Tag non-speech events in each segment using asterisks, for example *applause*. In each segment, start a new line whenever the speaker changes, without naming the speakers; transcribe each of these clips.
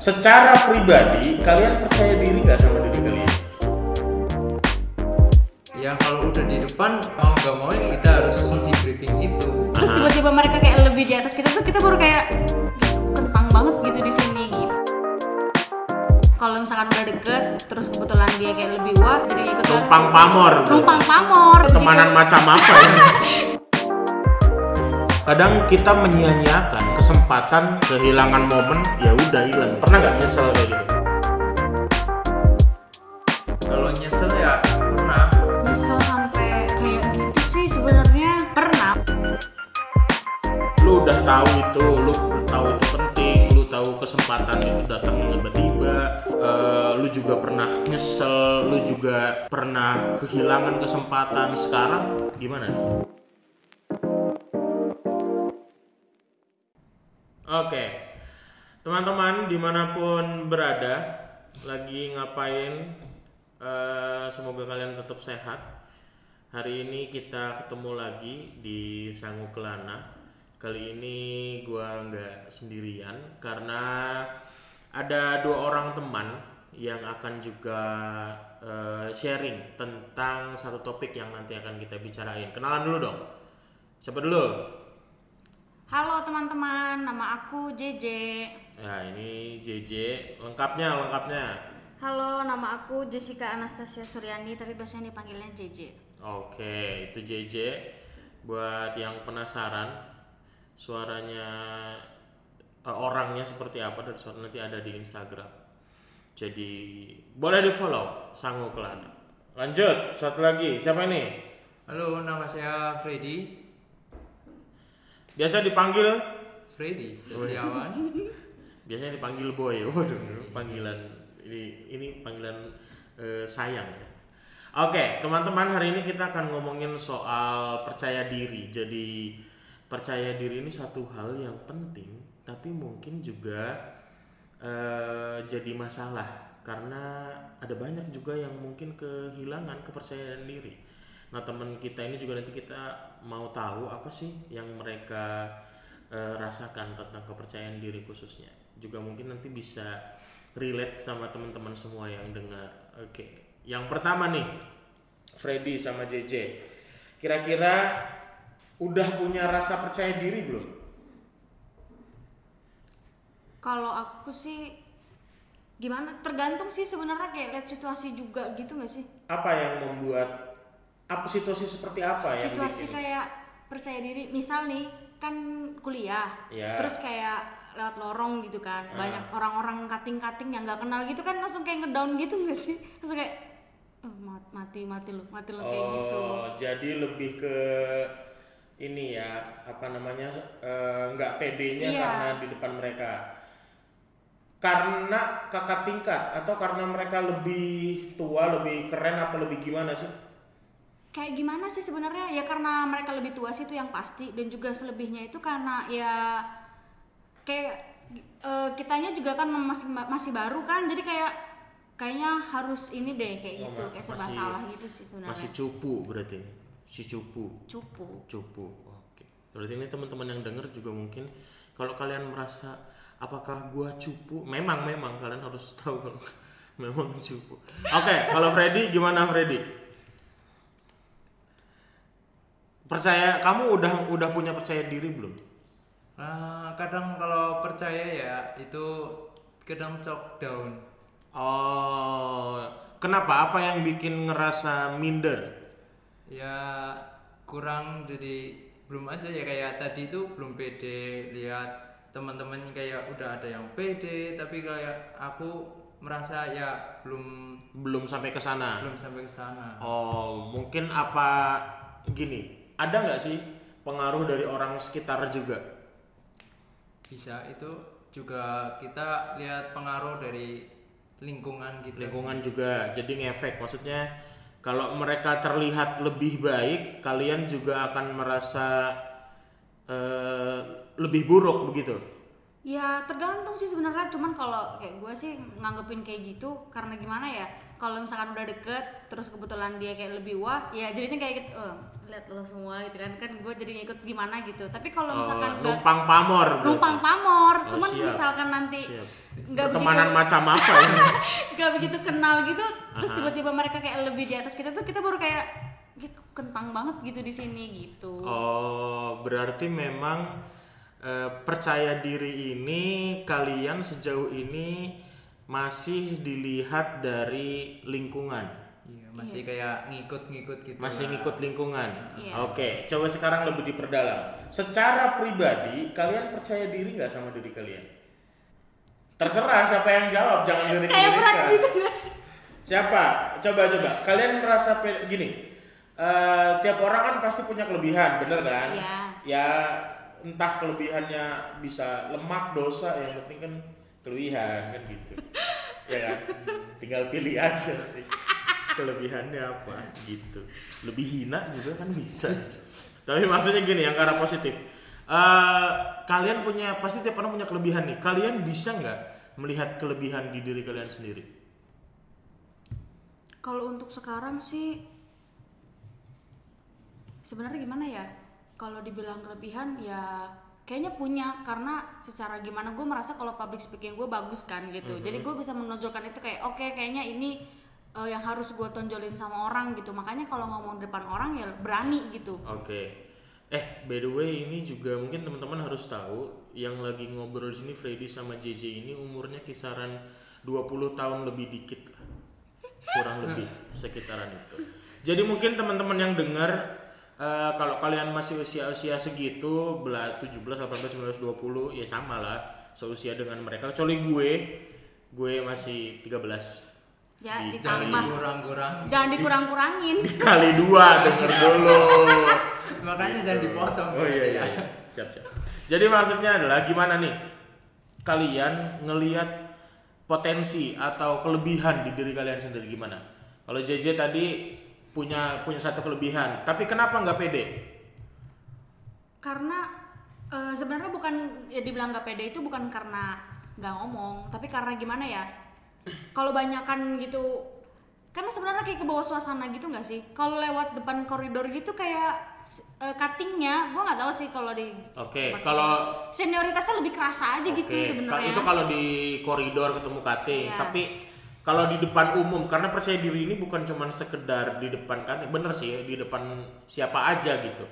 Secara pribadi, kalian percaya diri nggak sama diri kalian?
ya kalau udah di depan mau nggak mau ya kita harus isi briefing itu
terus tiba-tiba mereka kayak lebih di atas kita tuh kita baru kayak kentang banget gitu di sini gitu kalau misalkan udah deket terus kebetulan dia kayak lebih wah jadi ikut
Numpang pamor. bro.
numpang pamor
Temanan
Jadi
macam apa ya? *laughs* Kadang kita menyia-nyiakan kesempatan kehilangan momen, ya udah hilang. Pernah nggak nyesel kayak gitu?
kalau nyesel ya pernah
nyesel sampai kayak gitu sih sebenarnya pernah
Lu udah tahu itu, lu tahu itu penting, lu tahu kesempatan itu datang tiba-tiba, eh, lu juga pernah nyesel, lu juga pernah kehilangan kesempatan. Sekarang gimana? Oke, teman-teman di mana pun berada, lagi ngapain? Eh, semoga kalian tetap sehat. Hari ini kita ketemu lagi di Sangu Kelana. Kali ini gua nggak sendirian karena ada dua orang teman yang akan juga eh, sharing tentang satu topik yang nanti akan kita bicarain. Kenalan dulu dong. Siapa dulu?
Halo teman-teman nama aku JJ
Ya ini JJ. Lengkapnya, lengkapnya.
halo nama aku Jessica Anastasia Suryani tapi biasanya dipanggilnya JJ
Oke, itu JJ. Buat yang penasaran suaranya eh, orangnya seperti apa dan suara nanti ada di Instagram. Jadi boleh di follow Sangu Kelana. Lanjut, satu lagi. Siapa ini?
halo nama saya Freddy
Biasa dipanggil
Freddy Setiawan *laughs*
biasanya dipanggil boy. *laughs* Waduh, panggilan ini ini panggilan eh, sayang ya. Oke, teman-teman hari ini kita akan ngomongin soal percaya diri. Jadi percaya diri ini satu hal yang penting, tapi mungkin juga eh, jadi masalah karena ada banyak juga yang mungkin kehilangan kepercayaan diri. Nah teman kita ini juga nanti kita mau tahu apa sih yang mereka eh, rasakan tentang kepercayaan diri khususnya. Juga mungkin nanti bisa relate sama teman-teman semua yang dengar. Oke, yang pertama nih Freddy sama JJ. Kira-kira udah punya rasa percaya diri belum?
Kalau aku sih gimana? Tergantung sih sebenarnya kayak lihat situasi juga gitu nggak sih?
Apa yang membuat apa situasi seperti apa yang
situasi
bikin?
kayak percaya diri. Misal nih kan kuliah,
Iya.
terus kayak lewat lorong gitu kan, banyak orang-orang kating-kating yang nggak kenal gitu kan langsung kayak ngedown gitu nggak sih? Langsung kayak "Eh, mat- mati mati lu, mati lu kayak gitu.
Oh, jadi lebih ke ini ya, apa namanya? eh, nggak pedenya
Iya.
karena di depan mereka. Karena kakak tingkat atau karena mereka lebih tua, lebih keren apa lebih gimana sih?
Kayak gimana sih sebenarnya? Ya karena mereka lebih tua sih itu yang pasti dan juga selebihnya itu karena ya kayak eh, kitanya juga kan masih masih baru kan jadi kayak kayaknya harus ini deh kayak
Oh,
gitu kayak serba salah gitu sih sebenarnya.
Masih cupu berarti. Si cupu.
cupu.
cupu oke berarti ini teman-teman yang denger juga mungkin kalau kalian merasa apakah gua cupu memang memang kalian harus *laughs* tahu kalau memang cupu oke kalau Freddy gimana Freddy percaya kamu udah udah punya percaya diri belum?
Ah, kadang kalau percaya ya itu kadang cok down.
Oh kenapa? Apa yang bikin ngerasa minder?
Ya kurang jadi belum aja ya kayak tadi itu belum pede lihat teman-teman kayak udah ada yang pede tapi kayak aku merasa ya belum
belum sampai ke sana?
belum sampai ke sana.
Oh, mungkin apa gini? Ada nggak sih pengaruh dari orang sekitar juga?
bisa itu juga kita lihat pengaruh dari lingkungan kita
Lingkungan juga, jadi ngefek. Maksudnya kalau mereka terlihat lebih baik, kalian juga akan merasa eh, lebih buruk begitu.
Ya tergantung sih sebenarnya. Cuman kalau kayak gue sih nganggepin kayak gitu karena gimana ya kalau misalkan udah deket terus kebetulan dia kayak lebih wah ya jadinya kayak gitu oh, lihat lo semua gitu kan. Kan gue jadi ngikut gimana gitu. Tapi kalau misalkan
Oh, numpang pamor.
numpang pamor.
Oh,
cuman
siap.
misalkan nanti nggak begitu
macam apa ya? *laughs*
nggak begitu kenal gitu terus tiba-tiba mereka kayak lebih di atas kita tuh kita baru kayak "Ih, kentang banget gitu di sini gitu.
Oh, berarti memang eh, percaya diri ini kalian sejauh ini masih dilihat dari lingkungan.
Iya, masih kayak ngikut-ngikut gitu.
Masih
lah.
ngikut lingkungan.
Iya.
Oke, coba sekarang lebih diperdalam. Secara pribadi, kalian percaya diri nggak sama diri kalian? Terserah siapa yang jawab, jangan diri
kayak berat
kan.
gitu
Siapa? Coba coba. Kalian merasa gini. eh, tiap orang kan pasti punya kelebihan, bener kan?
Iya.
Ya entah kelebihannya bisa lemak, dosa, yang penting kan kelebihan kan gitu. ya kan? Tinggal pilih aja sih. Kelebihannya apa gitu. Lebih hina juga kan bisa. Tapi maksudnya gini yang arah positif. Eh, kalian punya pasti tiap orang punya kelebihan nih. Kalian bisa nggak melihat kelebihan di diri kalian sendiri?
kalau untuk sekarang sih sebenarnya gimana ya kalau dibilang kelebihan ya kayaknya punya karena secara gimana gue merasa kalau public speaking gue bagus kan gitu jadi gue bisa menonjolkan itu kayak oke kayaknya ini eh, yang harus gue tonjolin sama orang gitu makanya kalau ngomong depan orang ya berani gitu
Oke. Eh, by the way ini juga mungkin teman-teman harus tahu yang lagi ngobrol di sini Freddy sama JJ ini umurnya kisaran 20 tahun lebih dikit lah. Kurang lebih *laughs* sekitaran itu. Jadi mungkin teman-teman yang dengar eh, kalau kalian masih usia-usia segitu, bela 17, 18, 19, 20 ya sama lah seusia dengan mereka. Kecuali gue, gue masih 13.
ya
Di-
Jangan
ditambah
dikurang-kurang.
jangan dikurang-kurangin *laughs*
Kali dua denger dulu. *laughs*
Makanya jangan dipotong.
Oh iya iya. iya. Siap siap. Jadi maksudnya adalah gimana nih? Kalian ngelihat potensi atau kelebihan di diri kalian sendiri gimana? Kalau JJ tadi punya punya satu kelebihan, tapi kenapa nggak pede?
karena eh, sebenarnya bukan ya dibilang gak pede itu bukan karena nggak ngomong tapi karena gimana ya? Kalau banyakan gitu karena sebenarnya kayak ke bawah suasana gitu nggak sih? Kalau lewat depan koridor gitu kayak eh, cuttingnya gue nggak tahu sih kalau di
Oke,
tempat
kalau
senioritasnya lebih kerasa aja gitu
Oke,
sebenarnya.
Itu kalau di koridor ketemu cutting,
Iya.
tapi kalau di depan umum karena percaya diri ini bukan cuma sekedar di depan cutting, bener sih di depan siapa aja gitu.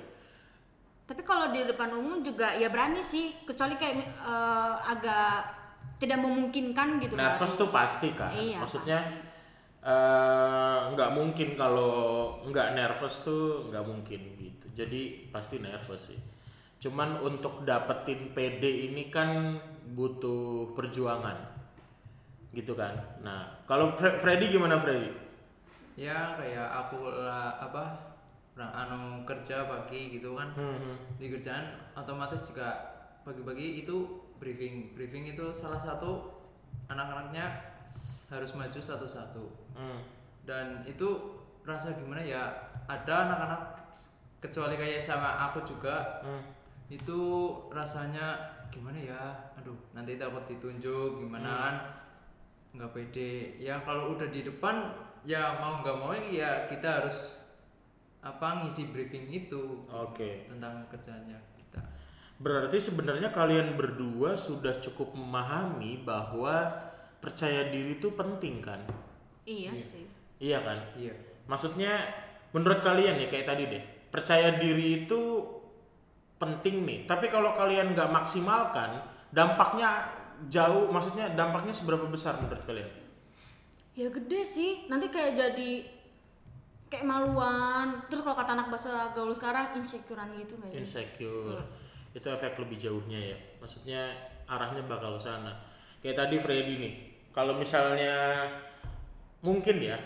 tapi kalau di depan umum juga ya berani sih kecuali kayak eh, agak tidak memungkinkan gitu kan.
Nervous tuh pasti kan.
Iya,
Maksudnya eh, nggak mungkin kalau nggak nervous tuh nggak mungkin gitu. Jadi pasti nervous sih. Cuman untuk dapetin PD ini kan butuh perjuangan, gitu kan. Nah kalau Fre- Freddy gimana Freddy?
Ya kayak aku lah apa orang anu kerja pagi gitu kan.
Hmm,
Di kerjaan otomatis juga pagi-pagi itu briefing. Briefing itu salah satu anak-anaknya harus maju satu-satu.
hmm.
Dan itu rasa gimana ya? Ada anak-anak kecuali kayak sama aku juga
Hmm.
itu rasanya gimana ya aduh nanti takut ditunjuk gimana kan nggak pede ya kalau udah di depan ya mau nggak mau ya kita harus apa ngisi briefing itu
Oke.
tentang kerjanya kita
Berarti sebenarnya kalian berdua sudah cukup memahami bahwa percaya diri itu penting kan?
iya sih
Iya kan?
iya
Maksudnya menurut kalian ya kayak tadi deh, percaya diri itu penting nih. Tapi kalau kalian nggak maksimalkan, dampaknya jauh. Maksudnya dampaknya seberapa besar menurut kalian?
ya gede sih nanti kayak jadi kayak maluan terus kalau kata anak bahasa gaul sekarang insecurean gitu nggak sih
Insecure. Itu efek lebih jauhnya ya. Maksudnya arahnya bakal ke sana. Kayak tadi Freddy nih, kalau misalnya mungkin ya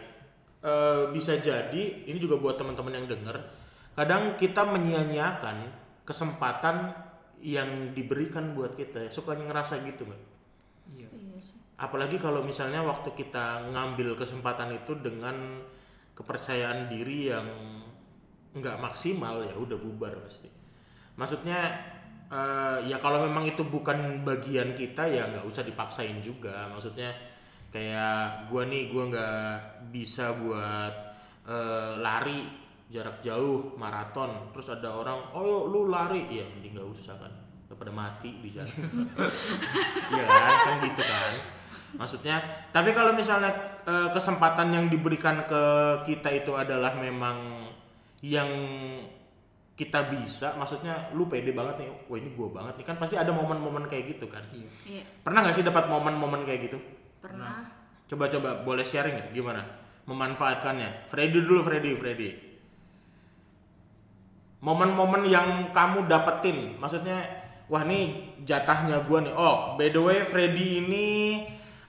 eh, bisa jadi ini juga buat teman-teman yang denger, kadang kita menyia-nyiakan kesempatan yang diberikan buat kita. Suka ngerasa gitu nggak?
iya
iya sih
Apalagi kalau misalnya waktu kita ngambil kesempatan itu dengan kepercayaan diri yang nggak maksimal ya udah bubar pasti. Maksudnya eh, ya kalau memang itu bukan bagian kita ya nggak usah dipaksain juga maksudnya kayak gua nih gua nggak bisa buat eh, lari jarak jauh maraton terus ada orang oh yuk, lu lari ya mending nggak usah kan daripada mati di jalan *laughs* Iya kan, kan gitu kan. Maksudnya, tapi kalau misalnya eh, kesempatan yang diberikan ke kita itu adalah memang yang kita bisa, maksudnya lu pede banget nih, wah ini gua banget nih kan pasti ada momen-momen kayak gitu kan.
Iya.
Iya,
Pernah nggak sih dapat momen-momen kayak gitu?
pernah.
Coba-coba boleh sharing nggak gimana memanfaatkannya? Freddy dulu, Freddy, Freddy. Momen-momen yang kamu dapetin, maksudnya wah nih jatahnya gua nih. Oh, by the way, Freddy ini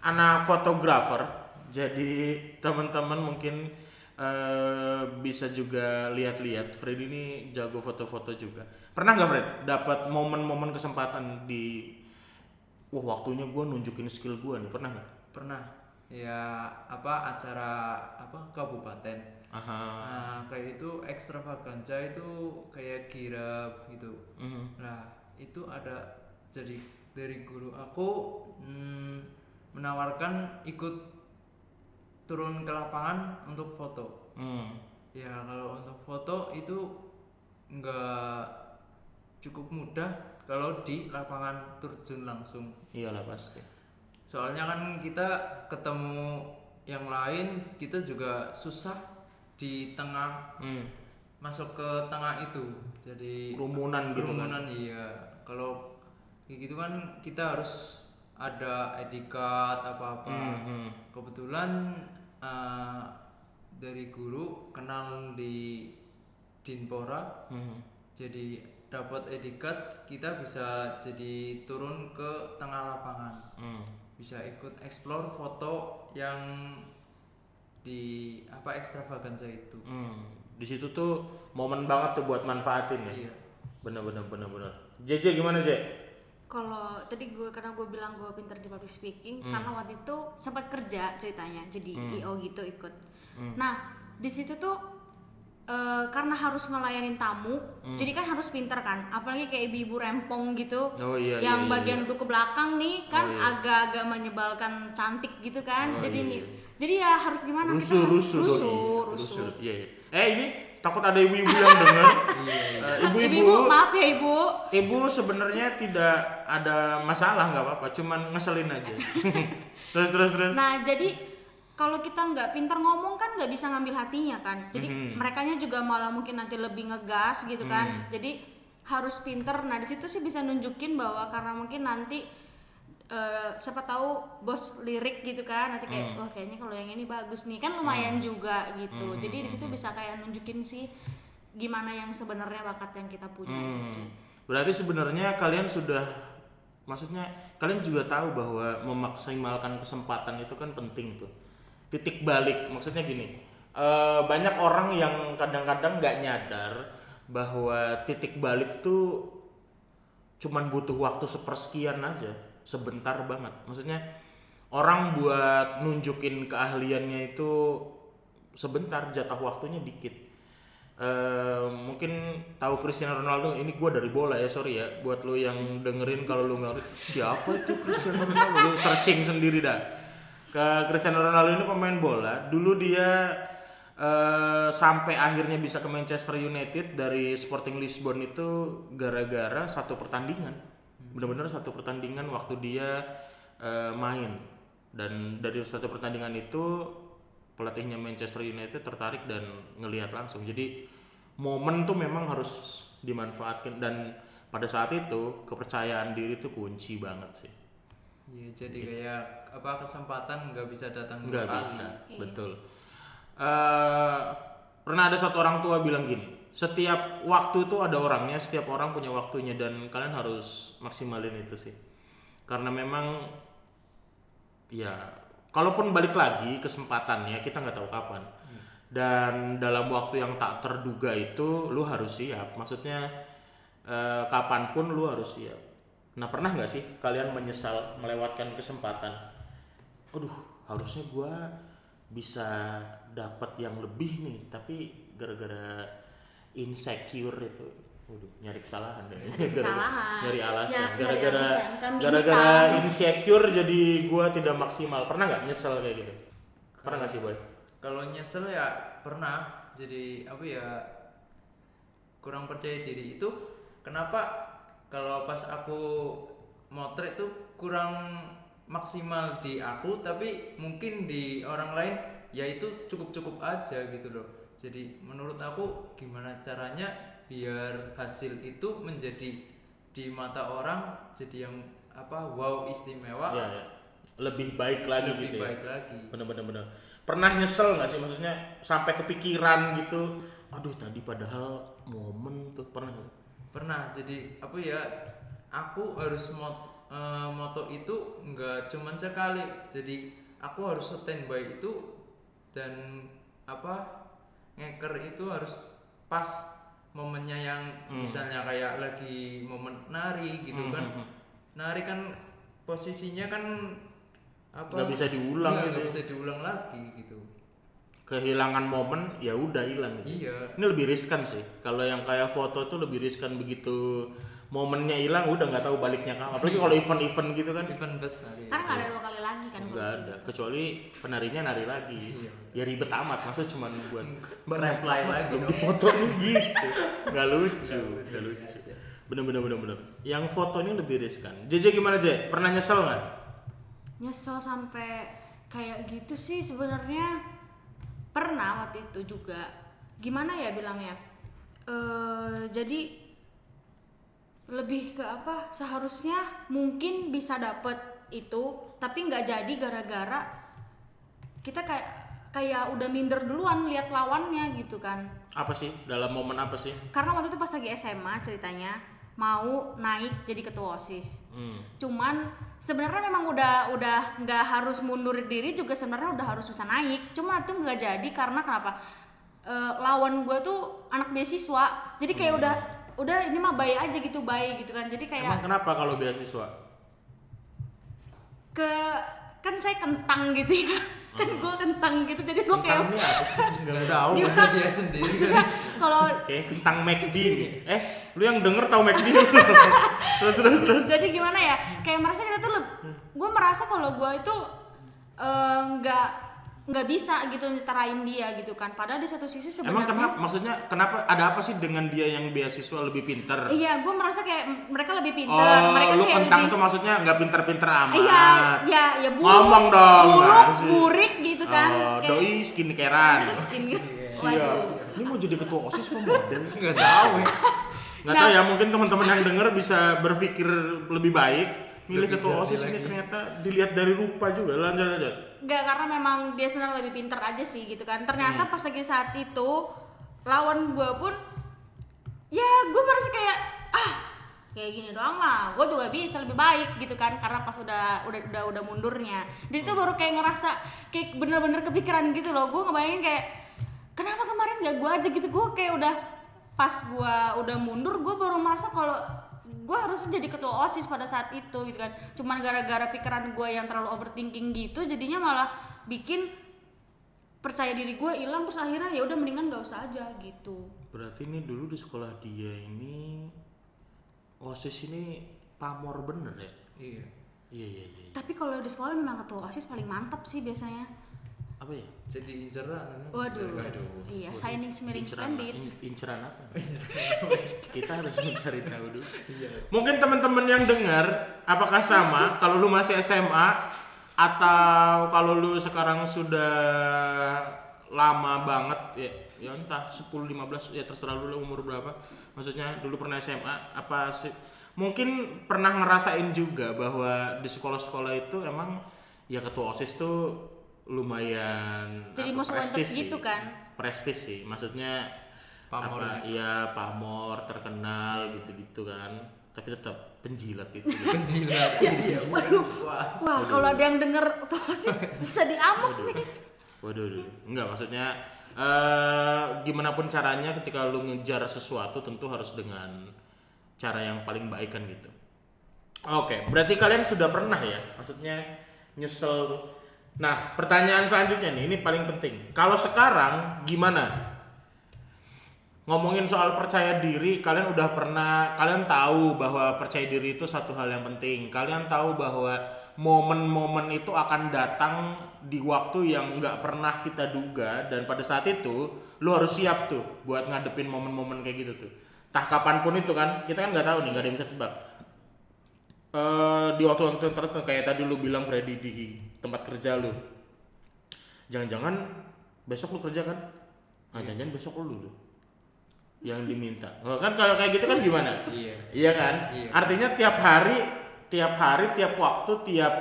anak fotografer. Jadi teman-teman mungkin eh, bisa juga lihat-lihat. Freddy ini jago foto-foto juga. Pernah nggak Fred dapat momen-momen kesempatan di wah waktunya gua nunjukin skill gua nih pernah nggak?
Pernah ya apa acara apa kabupaten.
Aha.
Nah, kayak itu ekstravaganza itu kayak kirap gitu.
Mhm.
Nah, itu ada jadi dari guru aku hmm, menawarkan ikut turun ke lapangan untuk foto.
Hmm.
Ya kalau untuk foto itu nggak cukup mudah kalau di lapangan terjun langsung.
Iyalah pasti.
Soalnya kan kita ketemu yang lain kita juga susah di tengah
Hmm.
masuk ke tengah itu. Jadi
Kerumunan gitu kan.
kerumunan iya. Kalau kayak gitu kan kita harus ada ID card apa-apa.
Hmm, hmm.
Kebetulan eh, dari guru kenal di Dinpora,
Hmm.
jadi dapat card kita bisa jadi turun ke tengah lapangan,
Hmm.
bisa ikut explore foto yang di apa ekstravaganza itu.
Hmm. Di situ tuh momen banget tuh buat manfaatin ya.
Iya.
Bener bener bener bener. JJ gimana J?
Kalau tadi gue karena gue bilang gue pinter di public speaking
Hmm.
karena waktu itu sempat kerja ceritanya jadi IO gitu ikut. Nah di situ tuh eh, karena harus ngelayanin tamu, jadi kan harus pinter kan. Apalagi kayak ibu-ibu rempong gitu,
Oh iya
yang
iya, iya,
bagian duduk ke belakang nih kan
Oh, iya.
agak-agak menyebalkan cantik gitu kan.
Oh,
jadi
iya,
nih,
iya.
jadi ya harus gimana? Kita
Rusuh
harus-
rusuh doi.
rusuh, rusuh.
Iya iya. Eh ini takut ada ibu-ibu yang denger. *laughs* Eh,
Ibu-ibu,
Ibu-ibu,
maaf ya ibu.
ibu sebenarnya tidak ada masalah nggak apa-apa, cuman ngeselin aja. *laughs* terus terus terus.
Nah jadi kalau kita nggak pinter ngomong kan nggak bisa ngambil hatinya kan. Jadi
Mhm.
merekanya juga malah mungkin nanti lebih ngegas gitu kan. Jadi harus pinter. Nah di situ sih bisa nunjukin bahwa karena mungkin nanti eh, siapa tahu bos lirik gitu kan nanti kayak
Hmm.
wah kayaknya kalau yang ini bagus nih kan lumayan juga gitu. Jadi di situ bisa kayak nunjukin sih gimana yang sebenarnya bakat yang kita punya. gitu.
Hmm. Berarti sebenarnya kalian sudah maksudnya kalian juga tahu bahwa memaksimalkan kesempatan itu kan penting tuh. Titik balik maksudnya gini. eh, banyak orang yang kadang-kadang nggak nyadar bahwa titik balik tuh cuman butuh waktu sepersekian aja, sebentar banget. Maksudnya orang buat nunjukin keahliannya itu sebentar, jatah waktunya dikit. Eh, mungkin tahu Cristiano Ronaldo ini gua dari bola ya sorry ya buat lo yang dengerin kalau lo nggak siapa itu Cristiano Ronaldo lo searching sendiri dah ke Cristiano Ronaldo ini pemain bola dulu dia eh, sampai akhirnya bisa ke Manchester United dari Sporting Lisbon itu gara-gara satu pertandingan benar-benar satu pertandingan waktu dia eh, main dan dari satu pertandingan itu pelatihnya Manchester United tertarik dan ngelihat langsung. Jadi momen tuh memang harus dimanfaatkan dan pada saat itu kepercayaan diri tuh kunci banget sih.
Iya, jadi kayak apa kesempatan nggak bisa datang
Nggak bisa, betul. Eh, pernah ada satu orang tua bilang gini, setiap waktu itu ada orangnya, setiap orang punya waktunya dan kalian harus maksimalin itu sih. Karena memang ya kalaupun balik lagi kesempatannya kita nggak tahu kapan. Dan dalam waktu yang tak terduga itu lu harus siap. Maksudnya eh, kapan pun lu harus siap. Nah pernah nggak sih kalian menyesal melewatkan kesempatan? Aduh harusnya gua bisa dapat yang lebih nih, tapi gara-gara insecure itu Waduh, nyari kesalahan deh.
Nyari *laughs* kesalahan.
Nyari alasan.
Ya,
Gara-gara.
Kambing
gara-gara insecure jadi gua tidak maksimal. Pernah nggak nyesel kayak gitu? Pernah nggak sih, Boy?
Kalau nyesel ya pernah. Jadi apa ya kurang percaya diri itu kenapa kalau pas aku motret tuh kurang maksimal di aku tapi mungkin di orang lain ya itu cukup-cukup aja gitu loh. Jadi menurut aku gimana caranya biar hasil itu menjadi di mata orang jadi yang apa wow istimewa
Ya, ya. Lebih baik lagi
lebih
gitu ya.
baik lagi.
Bener-bener bener. Pernah nyesel nggak sih maksudnya sampai kepikiran gitu? Aduh tadi padahal momen tuh pernah?
Pernah jadi apa ya aku harus mot, eh, moto itu nggak cuman sekali. Jadi aku harus standby itu dan apa ngeker itu harus pas momennya yang misalnya kayak lagi momen nari gitu kan. nari kan posisinya kan apa
Nggak bisa diulang
Iya,
gitu
nggak
ya.
bisa diulang lagi gitu
Kehilangan momen ya udah hilang gitu.
iya
Ini lebih riskan sih. Kalau yang kayak foto tuh lebih riskan begitu momennya hilang udah nggak tahu baliknya kan. Apalagi kalau event-event gitu kan
event besar ya.
Karena nggak ada dua kali lagi kan.
nggak ada. Kecuali penarinya nari lagi.
Iya.
Ya ribet amat. Maksudnya cuma buat *laughs*
Reply lagi dong.
lu gitu. Nggak lucu. Nggak lucu. Bener bener bener bener. Yang foto ini lebih riskan. JJ gimana J? Pernah nyesel nggak?
Nyesel sampai kayak gitu sih sebenarnya pernah waktu itu juga. Gimana ya bilangnya? eh jadi lebih ke apa? Seharusnya mungkin bisa dapet itu, tapi nggak jadi gara-gara kita kayak kayak udah minder duluan lihat lawannya gitu kan.
Apa sih? Dalam momen apa sih?
Karena waktu itu pas lagi SMA ceritanya mau naik jadi ketua OSIS.
Hmm.
Cuman sebenarnya memang udah udah nggak harus mundur diri juga sebenarnya udah harus bisa naik. Cuma itu nggak jadi karena kenapa? Eh, lawan gue tuh anak beasiswa. Jadi kayak udah udah ini mah bayi aja gitu bayi gitu kan. Jadi kayak
Emang kenapa kalau beasiswa?
ke kan saya kentang gitu ya. Kan gue kentang gitu jadi gue kayak
Kentang ini apa sih? *laughs*
nggak tahu masa dia sendiri
kalau
Kayak kentang McD nih. Eh, lu yang denger tahu McD? *laughs* terus terus terus.
jadi gimana ya kayak merasa kita tuh gue merasa kalau gue itu eh, nggak nggak bisa gitu nyetarain dia gitu kan padahal di satu sisi
Emang
sebenarnya
kenapa? Maksudnya kenapa? Ada apa sih dengan dia yang beasiswa lebih pinter?
iya gue merasa kayak mereka lebih pinter
Oh,
mereka
lu
kayak
kentang
lebih
tuh maksudnya nggak pinter-pinter amat.
iya iya ya buluk
Ngomong dong, sih?
burik gitu kan
Oh,
Kayak-
doi skincarean. *laughs*
Ini-
Siap. Ini mau jadi ketua OSIS apa model?
nggak tahu ya
Nggak tahu ya, mungkin teman-teman yang denger bisa berpikir lebih baik. Milih ketua OSIS ini
lagi.
ternyata dilihat dari rupa juga. Lanjut lanjut.
Enggak karena memang dia sebenarnya lebih pinter aja sih gitu kan.
Hmm.
Ternyata pas lagi saat itu lawan gue pun ya gue merasa kayak ah kayak gini doang lah gue juga bisa lebih baik gitu kan karena pas udah udah udah udah mundurnya di situ baru kayak ngerasa kayak bener-bener kepikiran gitu loh gue ngebayangin kayak kenapa kemarin gak gue aja gitu gue kayak udah pas gue udah mundur gue baru merasa kalau gue harusnya jadi ketua osis pada saat itu gitu kan cuman gara-gara pikiran gue yang terlalu overthinking gitu jadinya malah bikin percaya diri gue hilang terus akhirnya ya udah mendingan gak usah aja gitu
Berarti ini dulu di sekolah dia ini OSIS ini pamor bener ya?
iya
Iya iya iya.
tapi kalau di sekolah memang ketua osis paling mantap sih biasanya
Apa ya?
jadi inceran
waduh iya shining semiring
Inceran,
splendid
in- inceran apa? *laughs* Kita harus mencari tahu dulu. Mungkin teman-teman yang dengar, apakah sama kalau lu masih SMA atau kalau lu sekarang sudah lama banget ya ya entah 10 15 ya terserah lu lah umur berapa. Maksudnya dulu pernah SMA apa sih mungkin pernah ngerasain juga bahwa di sekolah-sekolah itu emang ya ketua OSIS tuh lumayan
Jadi
apa,
wanted
prestis sih.
gitu kan?
prestis sih maksudnya
Pamor
apa iya pamor terkenal gitu-gitu kan. Tapi tetap penjilat itu. *laughs*
Penjilat. Iya waduh. Wah
wah kalau ada yang denger ketua osis bisa diamuk nih.
Waduh waduh. enggak maksudnya eh gimana pun caranya ketika lu ngejar sesuatu tentu harus dengan cara yang paling baik kan gitu. Oke berarti kalian sudah pernah ya maksudnya nyesel tuh. Nah pertanyaan selanjutnya nih ini paling penting kalau sekarang gimana ngomongin soal percaya diri, kalian udah pernah, kalian tahu bahwa percaya diri itu satu hal yang penting. Kalian tahu bahwa momen-momen itu akan datang di waktu yang nggak pernah kita duga dan pada saat itu lu harus siap tuh buat ngadepin momen-momen kayak gitu tuh. Tah kapan pun itu kan, kita kan nggak tahu nih, nggak ada yang bisa tebak. Eh, di waktu-waktu tertentu kayak tadi lu bilang Freddy di tempat kerja lu, jangan-jangan besok lu kerja kan? Ah, jangan-jangan besok lu tuh yang diminta. Oh, kan kalau kayak gitu kan gimana?
Iya.
Iya kan?
Iya.
Artinya tiap hari, tiap hari, tiap waktu, tiap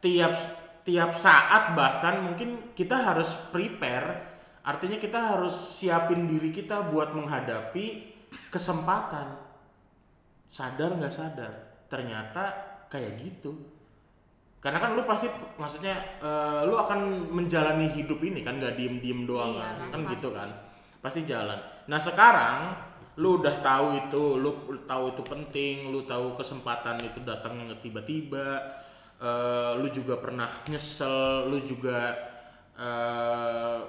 tiap tiap saat bahkan mungkin kita harus prepare. Artinya kita harus siapin diri kita buat menghadapi kesempatan. Sadar nggak sadar? Ternyata kayak gitu. Karena kan lu pasti maksudnya eh, lu akan menjalani hidup ini kan nggak diem-diem doang
Iya
kan.
lah,
Kan gitu
pasti.
kan. Pasti jalan. Nah, sekarang lu udah tahu itu, lu tahu itu penting, lu tahu kesempatan itu datangnya tiba-tiba. eh, lu juga pernah nyesel, lu juga eh,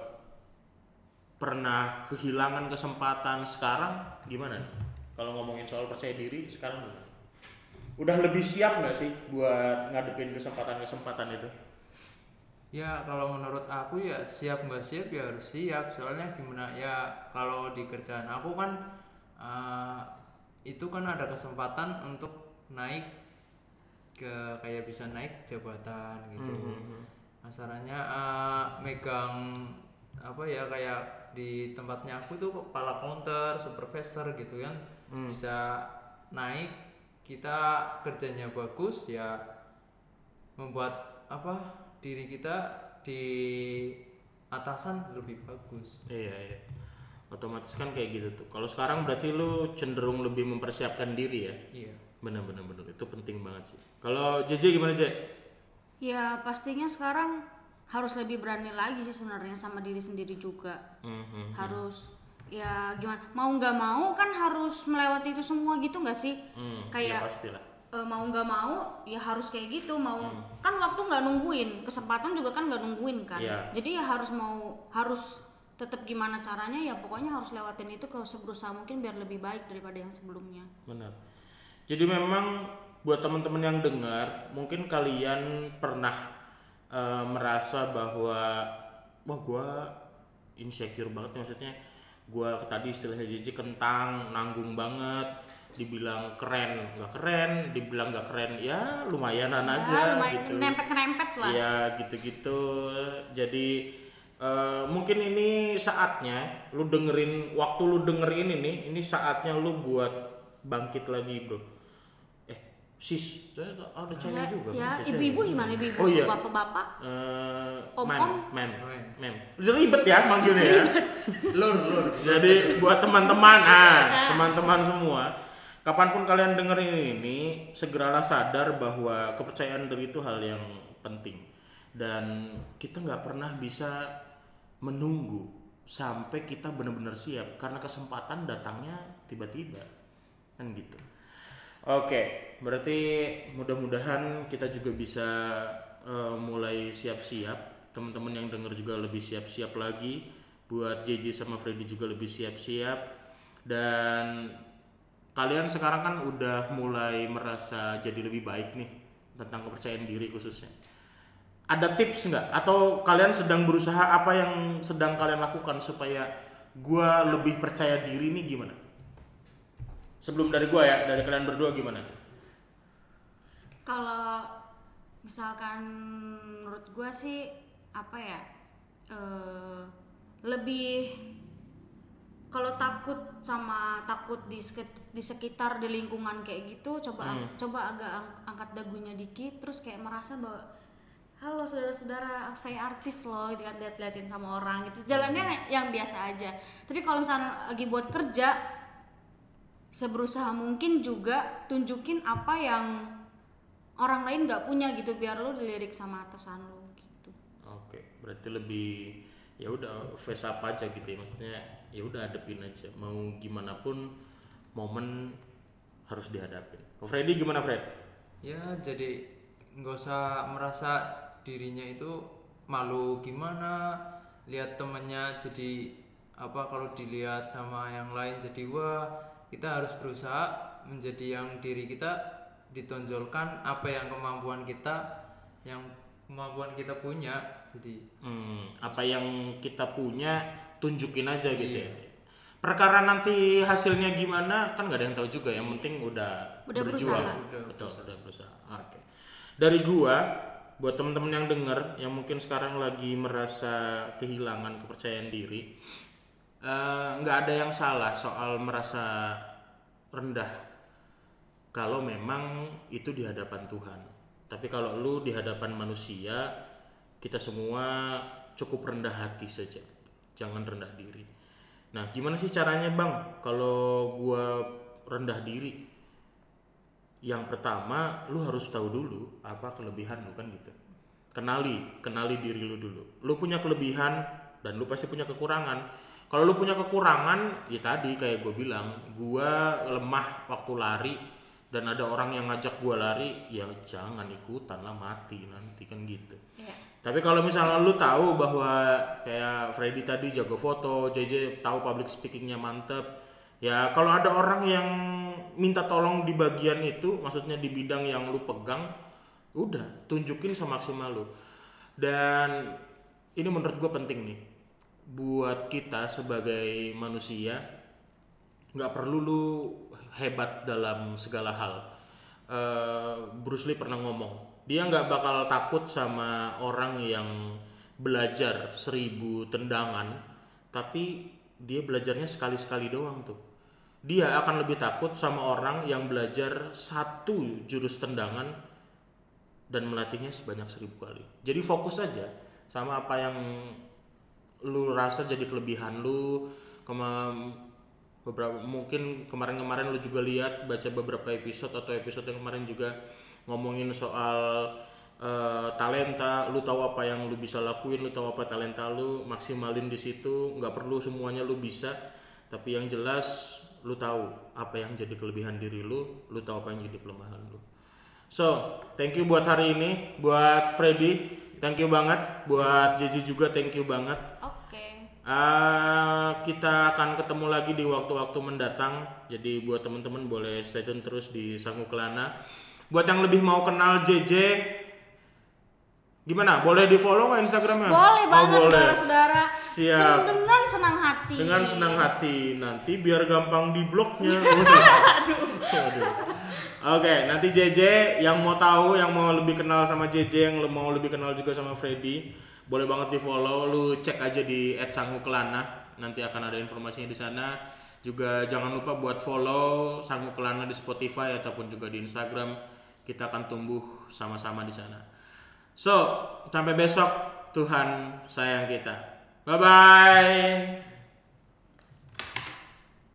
pernah kehilangan kesempatan. Sekarang gimana? Kalau ngomongin soal percaya diri, sekarang gimana? Udah lebih siap nggak sih buat ngadepin kesempatan-kesempatan itu?
Ya kalau menurut aku ya siap nggak siap ya harus siap. Soalnya gimana ya kalau di kerjaan aku kan eh, itu kan ada kesempatan untuk naik ke kayak bisa naik jabatan gitu. Masalahnya eh, megang apa ya kayak di tempatnya aku tuh kepala counter supervisor gitu kan. Bisa naik kita kerjanya bagus ya membuat apa diri kita di atasan lebih bagus
Iya, iya. Otomatis kan kayak gitu tuh. Kalau sekarang berarti lu cenderung lebih mempersiapkan diri ya.
iya
Benar benar benar. Itu penting banget sih. Kalau JJ gimana, J?
Ya pastinya sekarang harus lebih berani lagi sih sebenarnya sama diri sendiri juga.
Mhm.
Harus ya gimana? Mau nggak mau kan harus melewati itu semua gitu nggak sih?
Hmm, ya
Kayak
pastilah.
eh, mau nggak mau ya harus kayak gitu. Mau kan waktu nggak nungguin, kesempatan juga kan nggak nungguin kan.
Iya.
Jadi ya harus mau harus tetap gimana caranya ya pokoknya harus lewatin itu kalau seberusaha mungkin biar lebih baik daripada yang sebelumnya.
Benar. Jadi memang buat teman-teman yang dengar, mungkin kalian pernah eh, merasa bahwa wah gua insecure banget maksudnya gua tadi istilahnya JJ kentang, nanggung banget, dibilang keren, nggak keren, dibilang nggak keren, ya lumayanan aja
ya, lumayan
gitu.
nempet-nempet lah.
Iya gitu-gitu. Jadi eh, mungkin ini saatnya lu dengerin waktu lu denger ini nih, ini saatnya lu buat bangkit lagi, Bro. Sis, ada cewek
Ya,
juga.
ya
kan, cewek.
ibu-ibu gimana ibu-ibu,
Oh, iya.
bapak-bapak?
Eh,
Om-om?
mem, mem,
Mem.
mem. Udah ribet ya manggilnya ya.
lur lur
Jadi buat teman-teman, ah, teman-teman semua, kapan pun kalian dengerin ini, segeralah sadar bahwa kepercayaan diri itu hal yang penting dan kita nggak pernah bisa menunggu sampai kita benar-benar siap karena kesempatan datangnya tiba-tiba kan gitu. Oke, berarti mudah-mudahan kita juga bisa eh, mulai siap-siap. Teman-teman yang denger juga lebih siap-siap lagi. Buat JJ sama Freddy juga lebih siap-siap. Dan kalian sekarang kan udah mulai merasa jadi lebih baik nih tentang kepercayaan diri khususnya. Ada tips nggak? Atau kalian sedang berusaha apa yang sedang kalian lakukan supaya gua lebih percaya diri nih gimana? Sebelum dari gua ya, dari kalian berdua gimana?
Kalau misalkan menurut gua sih apa ya eh, lebih kalau takut sama takut di sek- di sekitar di lingkungan kayak gitu coba coba agak ang- angkat dagunya dikit terus kayak merasa bahwa halo saudara-saudara saya artis loh gitu kan lihat-liatin sama orang gitu. Jalannya yang biasa aja. Tapi kalau misalnya lagi buat kerja seberusaha mungkin juga tunjukin apa yang orang lain nggak punya gitu biar lo dilirik sama atasan lo gitu
Oke, berarti lebih ya udah face up aja gitu ya maksudnya ya udah hadepin aja mau gimana pun momen harus dihadapin. Oh, Freddy gimana Fred?
ya jadi nggak usah merasa dirinya itu malu gimana lihat temennya jadi apa kalau dilihat sama yang lain jadi wah kita harus berusaha menjadi yang diri kita ditonjolkan apa yang kemampuan kita yang kemampuan kita punya jadi
Hmm, apa yang kita punya tunjukin aja gitu
Iya.
ya. Perkara nanti hasilnya gimana kan nggak ada yang tahu juga. Yang penting udah,
Udah
berjuang.
berusaha.
Udah
Betul, udah berusaha. Oke. Dari gua buat temen-temen yang denger yang mungkin sekarang lagi merasa kehilangan kepercayaan diri eh, nggak ada yang salah soal merasa rendah kalau memang itu di hadapan Tuhan. Tapi kalau lu di hadapan manusia, kita semua cukup rendah hati saja. Jangan rendah diri. Nah, gimana sih caranya, Bang? Kalau gua rendah diri? Yang pertama, lu harus tahu dulu apa kelebihan lu kan gitu. Kenali, kenali diri lu dulu. Lu punya kelebihan dan lu pasti punya kekurangan. Kalau lu punya kekurangan, ya tadi kayak gue bilang, gua lemah waktu lari dan ada orang yang ngajak gua lari, ya jangan ikutan lah mati nanti kan gitu.
Iya.
Tapi kalau misalnya lu tahu bahwa kayak Freddy tadi jago foto, JJ tahu public speakingnya mantep, ya kalau ada orang yang minta tolong di bagian itu, maksudnya di bidang yang lu pegang, udah tunjukin semaksimal lu. Dan ini menurut gue penting nih, buat kita sebagai manusia, nggak perlu lu hebat dalam segala hal. Eh, Bruce Lee pernah ngomong, dia nggak bakal takut sama orang yang belajar seribu tendangan, tapi dia belajarnya sekali-sekali doang tuh. Dia akan lebih takut sama orang yang belajar satu jurus tendangan dan melatihnya sebanyak seribu kali. Jadi fokus aja sama apa yang lu rasa jadi kelebihan lu. Kema beberapa mungkin kemarin-kemarin lu juga lihat baca beberapa episode atau episode yang kemarin juga ngomongin soal eh, talenta lu tahu apa yang lu bisa lakuin lu tahu apa talenta lu maksimalin di situ nggak perlu semuanya lu bisa. Tapi yang jelas lu tahu apa yang jadi kelebihan diri lu lu tahu apa yang jadi kelemahan lu. So, thank you buat hari ini, buat Freddy, thank you banget, buat Jeji juga thank you banget. Ah, kita akan ketemu lagi di waktu-waktu mendatang. Jadi buat teman-teman boleh stay tune terus di Sangu Kelana. Buat yang lebih mau kenal JJ, gimana? Boleh di follow nggak Instagramnya?
Boleh
Oh,
banget
boleh.
saudara-saudara.
Siap.
Dengan senang hati.
Dengan senang hati. Nanti biar gampang di. *laughs* Waduh. Oke, nanti JJ yang mau tahu, yang mau lebih kenal sama JJ, yang mau lebih kenal juga sama Freddy, boleh banget di follow. Lu cek aja di @sangukelana. Nanti akan ada informasinya di sana. Juga jangan lupa buat follow Sangu Kelana di Spotify ataupun juga di Instagram. Kita akan tumbuh sama-sama di sana. So, sampai besok Tuhan sayang kita. Bye bye.